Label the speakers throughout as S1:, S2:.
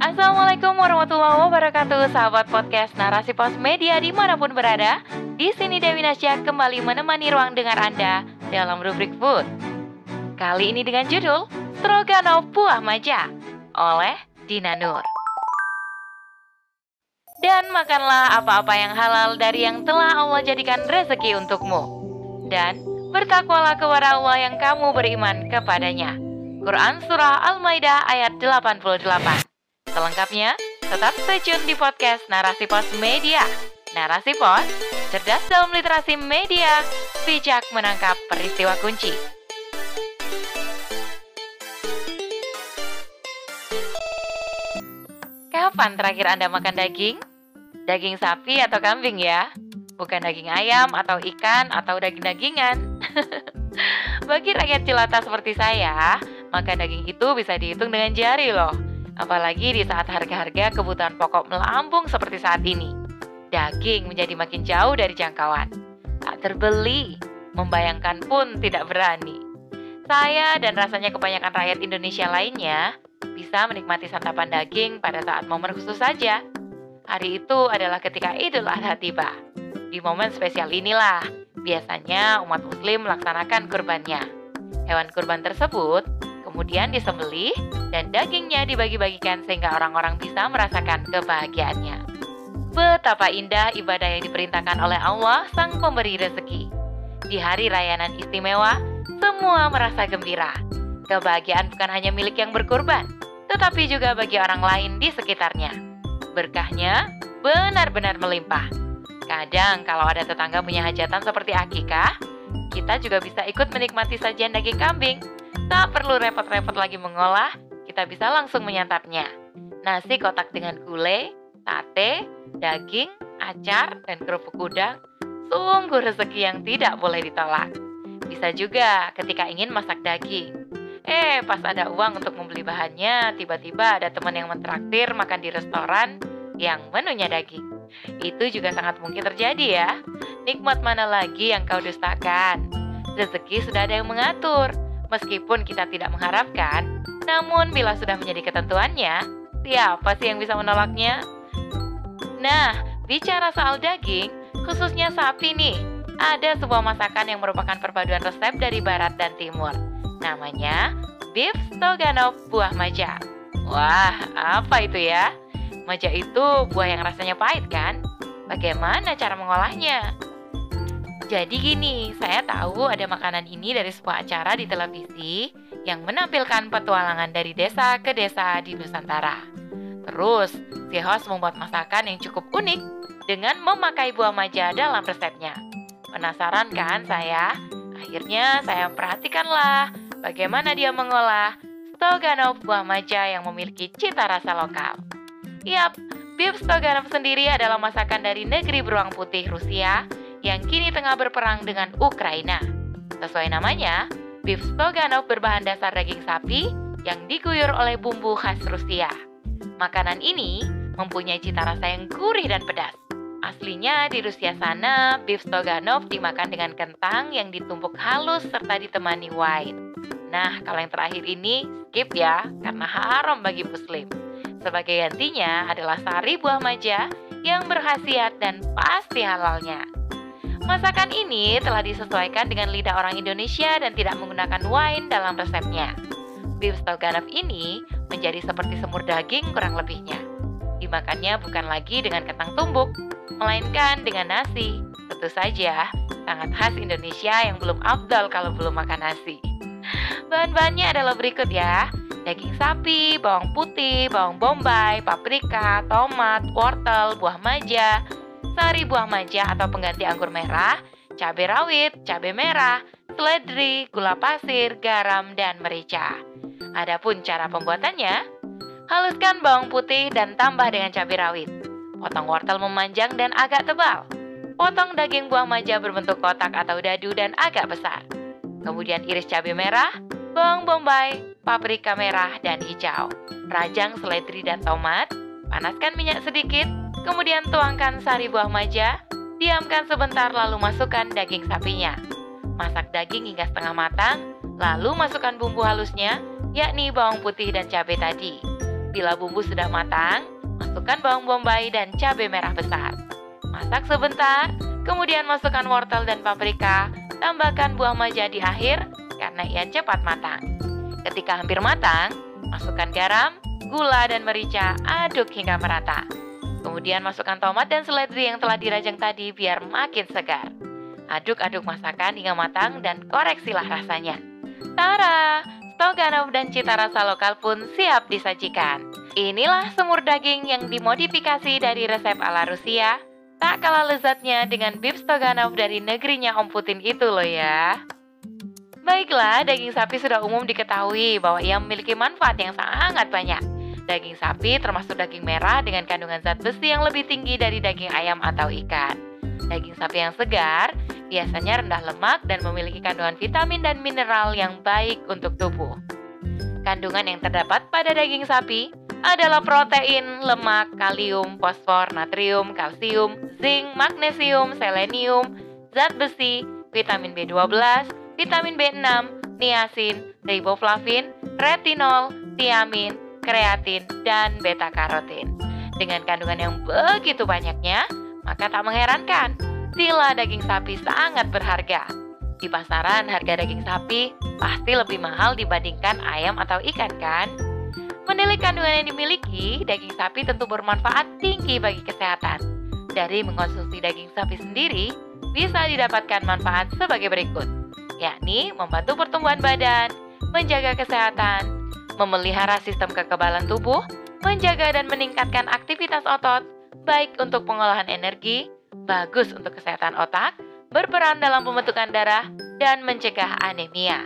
S1: Assalamualaikum warahmatullahi wabarakatuh Sahabat podcast Narasi Pos Media di mana pun berada. Di sini Dewi Nasya kembali menemani ruang dengar Anda dalam rubrik food. Kali ini dengan judul Stroganoff Buah Maja oleh Dina Nur. Dan makanlah apa-apa yang halal dari yang telah Allah jadikan rezeki untukmu. Dan bertakwalah kepada Allah yang kamu beriman kepadanya. Quran Surah Al-Maidah ayat 88 Selengkapnya, tetap stay tune di podcast Narasi Pos Media. Narasi Pos, cerdas dalam literasi media, bijak menangkap peristiwa kunci. Kapan terakhir Anda makan daging? Daging sapi atau kambing ya? Bukan daging ayam atau ikan atau daging-dagingan. Bagi rakyat jelata seperti saya, makan daging itu bisa dihitung dengan jari loh. Apalagi di saat harga-harga kebutuhan pokok melambung seperti saat ini. Daging menjadi makin jauh dari jangkauan. Tak terbeli, membayangkan pun tidak berani. Saya dan rasanya kebanyakan rakyat Indonesia lainnya bisa menikmati santapan daging pada saat momen khusus saja. Hari itu adalah ketika Idul Adha tiba. Di momen spesial inilah, biasanya umat muslim melaksanakan kurbannya. Hewan kurban tersebut kemudian disembelih dan dagingnya dibagi-bagikan sehingga orang-orang bisa merasakan kebahagiaannya. Betapa indah ibadah yang diperintahkan oleh Allah sang pemberi rezeki. Di hari rayanan istimewa, semua merasa gembira. Kebahagiaan bukan hanya milik yang berkurban, tetapi juga bagi orang lain di sekitarnya. Berkahnya benar-benar melimpah. Kadang kalau ada tetangga punya hajatan seperti akikah, kita juga bisa ikut menikmati sajian daging kambing. Tak perlu repot-repot lagi mengolah, kita bisa langsung menyantapnya. Nasi kotak dengan gulai, sate, daging, acar, dan kerupuk udang, sungguh rezeki yang tidak boleh ditolak. Bisa juga ketika ingin masak daging. Eh, pas ada uang untuk membeli bahannya, tiba-tiba ada teman yang mentraktir makan di restoran yang menunya daging. Itu juga sangat mungkin terjadi ya. Nikmat mana lagi yang kau dustakan? Rezeki sudah ada yang mengatur. Meskipun kita tidak mengharapkan, namun bila sudah menjadi ketentuannya, siapa sih yang bisa menolaknya? Nah, bicara soal daging, khususnya sapi nih, ada sebuah masakan yang merupakan perpaduan resep dari barat dan timur. Namanya beef stroganoff buah maja. Wah, apa itu ya? Maja itu buah yang rasanya pahit kan? Bagaimana cara mengolahnya? Jadi gini, saya tahu ada makanan ini dari sebuah acara di televisi yang menampilkan petualangan dari desa ke desa di Nusantara. Terus, si host membuat masakan yang cukup unik dengan memakai buah maja dalam resepnya. Penasaran kan saya? Akhirnya saya perhatikanlah bagaimana dia mengolah stroganoff buah maja yang memiliki cita rasa lokal. Yap, beef stroganoff sendiri adalah masakan dari negeri beruang putih Rusia yang kini tengah berperang dengan Ukraina. Sesuai namanya, beef stroganoff berbahan dasar daging sapi yang diguyur oleh bumbu khas Rusia. Makanan ini mempunyai cita rasa yang gurih dan pedas. Aslinya di Rusia sana, beef stroganoff dimakan dengan kentang yang ditumpuk halus serta ditemani wine. Nah, kalau yang terakhir ini skip ya, karena haram bagi muslim. Sebagai gantinya adalah sari buah maja yang berkhasiat dan pasti halalnya. Masakan ini telah disesuaikan dengan lidah orang Indonesia dan tidak menggunakan wine dalam resepnya. Beef stroganoff ini menjadi seperti semur daging kurang lebihnya. Dimakannya bukan lagi dengan kentang tumbuk, melainkan dengan nasi. Tentu saja, sangat khas Indonesia yang belum afdal kalau belum makan nasi. Bahan-bahannya adalah berikut ya. Daging sapi, bawang putih, bawang bombay, paprika, tomat, wortel, buah maja, sari buah maja atau pengganti anggur merah, cabai rawit, cabai merah, seledri, gula pasir, garam, dan merica. Adapun cara pembuatannya, haluskan bawang putih dan tambah dengan cabai rawit. Potong wortel memanjang dan agak tebal. Potong daging buah maja berbentuk kotak atau dadu dan agak besar. Kemudian iris cabai merah, bawang bombay, paprika merah dan hijau. Rajang seledri dan tomat, panaskan minyak sedikit, kemudian tuangkan sari buah maja, diamkan sebentar lalu masukkan daging sapinya. Masak daging hingga setengah matang, lalu masukkan bumbu halusnya, yakni bawang putih dan cabai tadi. Bila bumbu sudah matang, masukkan bawang bombay dan cabai merah besar. Masak sebentar, kemudian masukkan wortel dan paprika, tambahkan buah maja di akhir karena ia cepat matang. Ketika hampir matang, masukkan garam, gula, dan merica, aduk hingga merata. Kemudian masukkan tomat dan seledri yang telah dirajang tadi biar makin segar. Aduk-aduk masakan hingga matang dan koreksilah rasanya. Tara, Stoganov dan cita rasa lokal pun siap disajikan. Inilah semur daging yang dimodifikasi dari resep ala Rusia. Tak kalah lezatnya dengan beef Stoganov dari negerinya Om Putin itu loh ya. Baiklah, daging sapi sudah umum diketahui bahwa ia memiliki manfaat yang sangat banyak. Daging sapi termasuk daging merah dengan kandungan zat besi yang lebih tinggi dari daging ayam atau ikan. Daging sapi yang segar biasanya rendah lemak dan memiliki kandungan vitamin dan mineral yang baik untuk tubuh. Kandungan yang terdapat pada daging sapi adalah protein, lemak, kalium, fosfor, natrium, kalsium, zinc, magnesium, selenium, zat besi, vitamin B12, vitamin B6, niacin, riboflavin, retinol, tiamin, kreatin, dan beta-karotin. Dengan kandungan yang begitu banyaknya, maka tak mengherankan bila daging sapi sangat berharga. Di pasaran, harga daging sapi pasti lebih mahal dibandingkan ayam atau ikan kan? Menilai kandungan yang dimiliki, daging sapi tentu bermanfaat tinggi bagi kesehatan. Dari mengonsumsi daging sapi sendiri, bisa didapatkan manfaat sebagai berikut, yakni membantu pertumbuhan badan, menjaga kesehatan, memelihara sistem kekebalan tubuh, menjaga dan meningkatkan aktivitas otot, baik untuk pengolahan energi, bagus untuk kesehatan otak, berperan dalam pembentukan darah, dan mencegah anemia.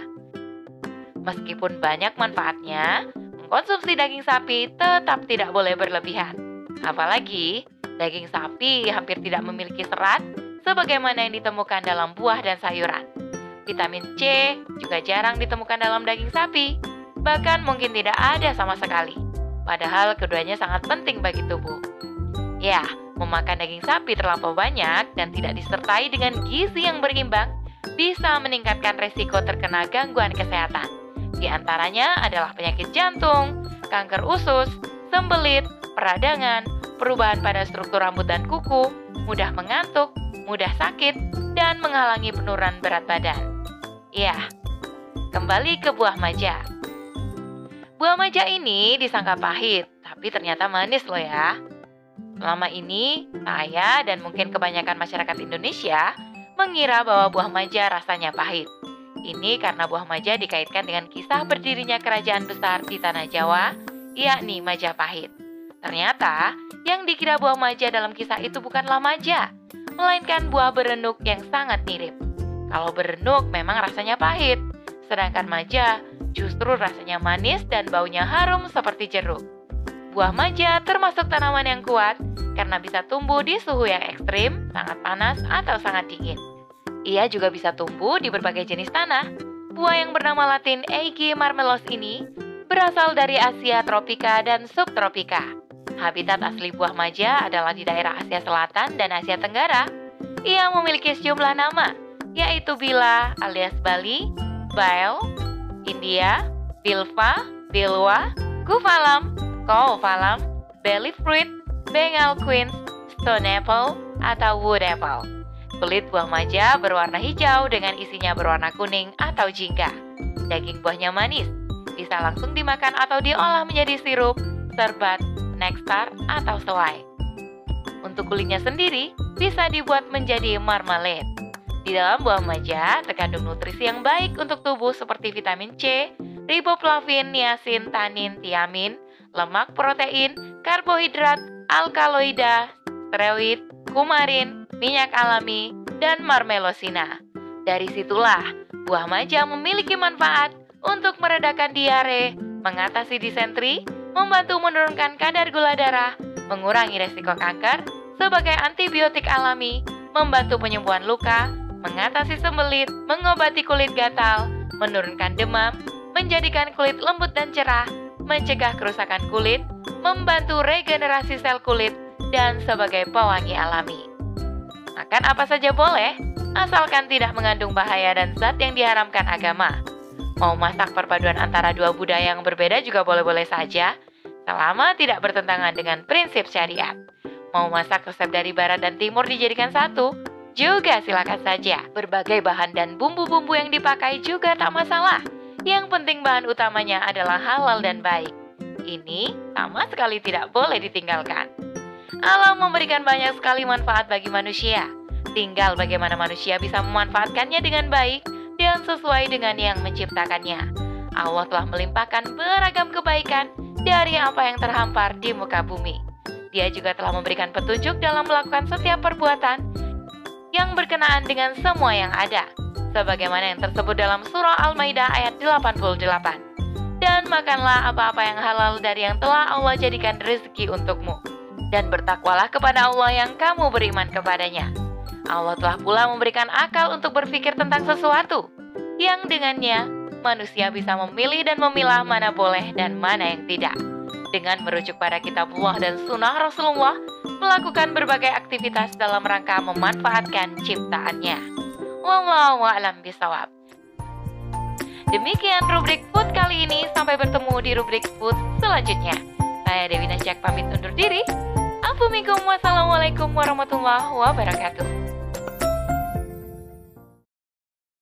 S1: Meskipun banyak manfaatnya, mengkonsumsi daging sapi tetap tidak boleh berlebihan. Apalagi, daging sapi hampir tidak memiliki serat sebagaimana yang ditemukan dalam buah dan sayuran. Vitamin C juga jarang ditemukan dalam daging sapi, bahkan mungkin tidak ada sama sekali. Padahal keduanya sangat penting bagi tubuh. Ya, memakan daging sapi terlampau banyak dan tidak disertai dengan gizi yang berimbang bisa meningkatkan resiko terkena gangguan kesehatan. Di antaranya adalah penyakit jantung, kanker usus, sembelit, peradangan, perubahan pada struktur rambut dan kuku, mudah mengantuk, mudah sakit, dan menghalangi penurunan berat badan. Ya, kembali ke buah maja. Buah maja ini disangka pahit, tapi ternyata manis loh ya. Selama ini, saya dan mungkin kebanyakan masyarakat Indonesia mengira bahwa buah maja rasanya pahit. Ini karena buah maja dikaitkan dengan kisah berdirinya kerajaan besar di tanah Jawa, yakni Majapahit. Ternyata, yang dikira buah maja dalam kisah itu bukanlah maja, melainkan buah berenuk yang sangat mirip. Kalau berenuk memang rasanya pahit, sedangkan maja justru rasanya manis dan baunya harum seperti jeruk. Buah maja termasuk tanaman yang kuat karena bisa tumbuh di suhu yang ekstrim, sangat panas, atau sangat dingin. Ia juga bisa tumbuh di berbagai jenis tanah. Buah yang bernama latin Eigi marmelos ini berasal dari Asia tropika dan subtropika. Habitat asli buah maja adalah di daerah Asia Selatan dan Asia Tenggara. Ia memiliki sejumlah nama, yaitu Bila alias Bali, Bael, India, Bilva, Bilwa, Kuvalam, Kovalam, Belly Fruit, Bengal Queen, Stone Apple, atau Wood Apple. Kulit buah maja berwarna hijau dengan isinya berwarna kuning atau jingga. Daging buahnya manis, bisa langsung dimakan atau diolah menjadi sirup, serbat, nektar, atau selai. Untuk kulitnya sendiri, bisa dibuat menjadi marmalade. Di dalam buah maja terkandung nutrisi yang baik untuk tubuh seperti vitamin C, riboflavin, niacin, tanin, tiamin, lemak protein, karbohidrat, alkaloida, steroid, kumarin, minyak alami, dan marmelosina. Dari situlah, buah maja memiliki manfaat untuk meredakan diare, mengatasi disentri, membantu menurunkan kadar gula darah, mengurangi resiko kanker, sebagai antibiotik alami, membantu penyembuhan luka, mengatasi sembelit, mengobati kulit gatal, menurunkan demam, menjadikan kulit lembut dan cerah, mencegah kerusakan kulit, membantu regenerasi sel kulit, dan sebagai pewangi alami. Makan apa saja boleh, asalkan tidak mengandung bahaya dan zat yang diharamkan agama. Mau masak perpaduan antara dua budaya yang berbeda juga boleh-boleh saja. selama tidak bertentangan dengan prinsip syariat. Mau masak resep dari barat dan timur dijadikan satu, juga silakan saja. Berbagai bahan dan bumbu-bumbu yang dipakai juga tak masalah. Yang penting bahan utamanya adalah halal dan baik. Ini sama sekali tidak boleh ditinggalkan. Alam memberikan banyak sekali manfaat bagi manusia. Tinggal bagaimana manusia bisa memanfaatkannya dengan baik dan sesuai dengan yang menciptakannya. Allah telah melimpahkan beragam kebaikan dari apa yang terhampar di muka bumi. Dia juga telah memberikan petunjuk dalam melakukan setiap perbuatan yang berkenaan dengan semua yang ada, sebagaimana yang tersebut dalam surah Al-Maidah ayat 88. Dan makanlah apa-apa yang halal dari yang telah Allah jadikan rezeki untukmu. Dan bertakwalah kepada Allah yang kamu beriman kepadanya. Allah telah pula memberikan akal untuk berpikir tentang sesuatu, yang dengannya manusia bisa memilih dan memilah mana boleh dan mana yang tidak dengan merujuk pada kitabullah dan sunnah Rasulullah, melakukan berbagai aktivitas dalam rangka memanfaatkan ciptaannya. Wallahu a'lam bisawab. Demikian rubrik food kali ini, sampai bertemu di rubrik food selanjutnya. Saya Dewi Nasjak pamit undur diri. Assalamualaikum warahmatullahi wabarakatuh.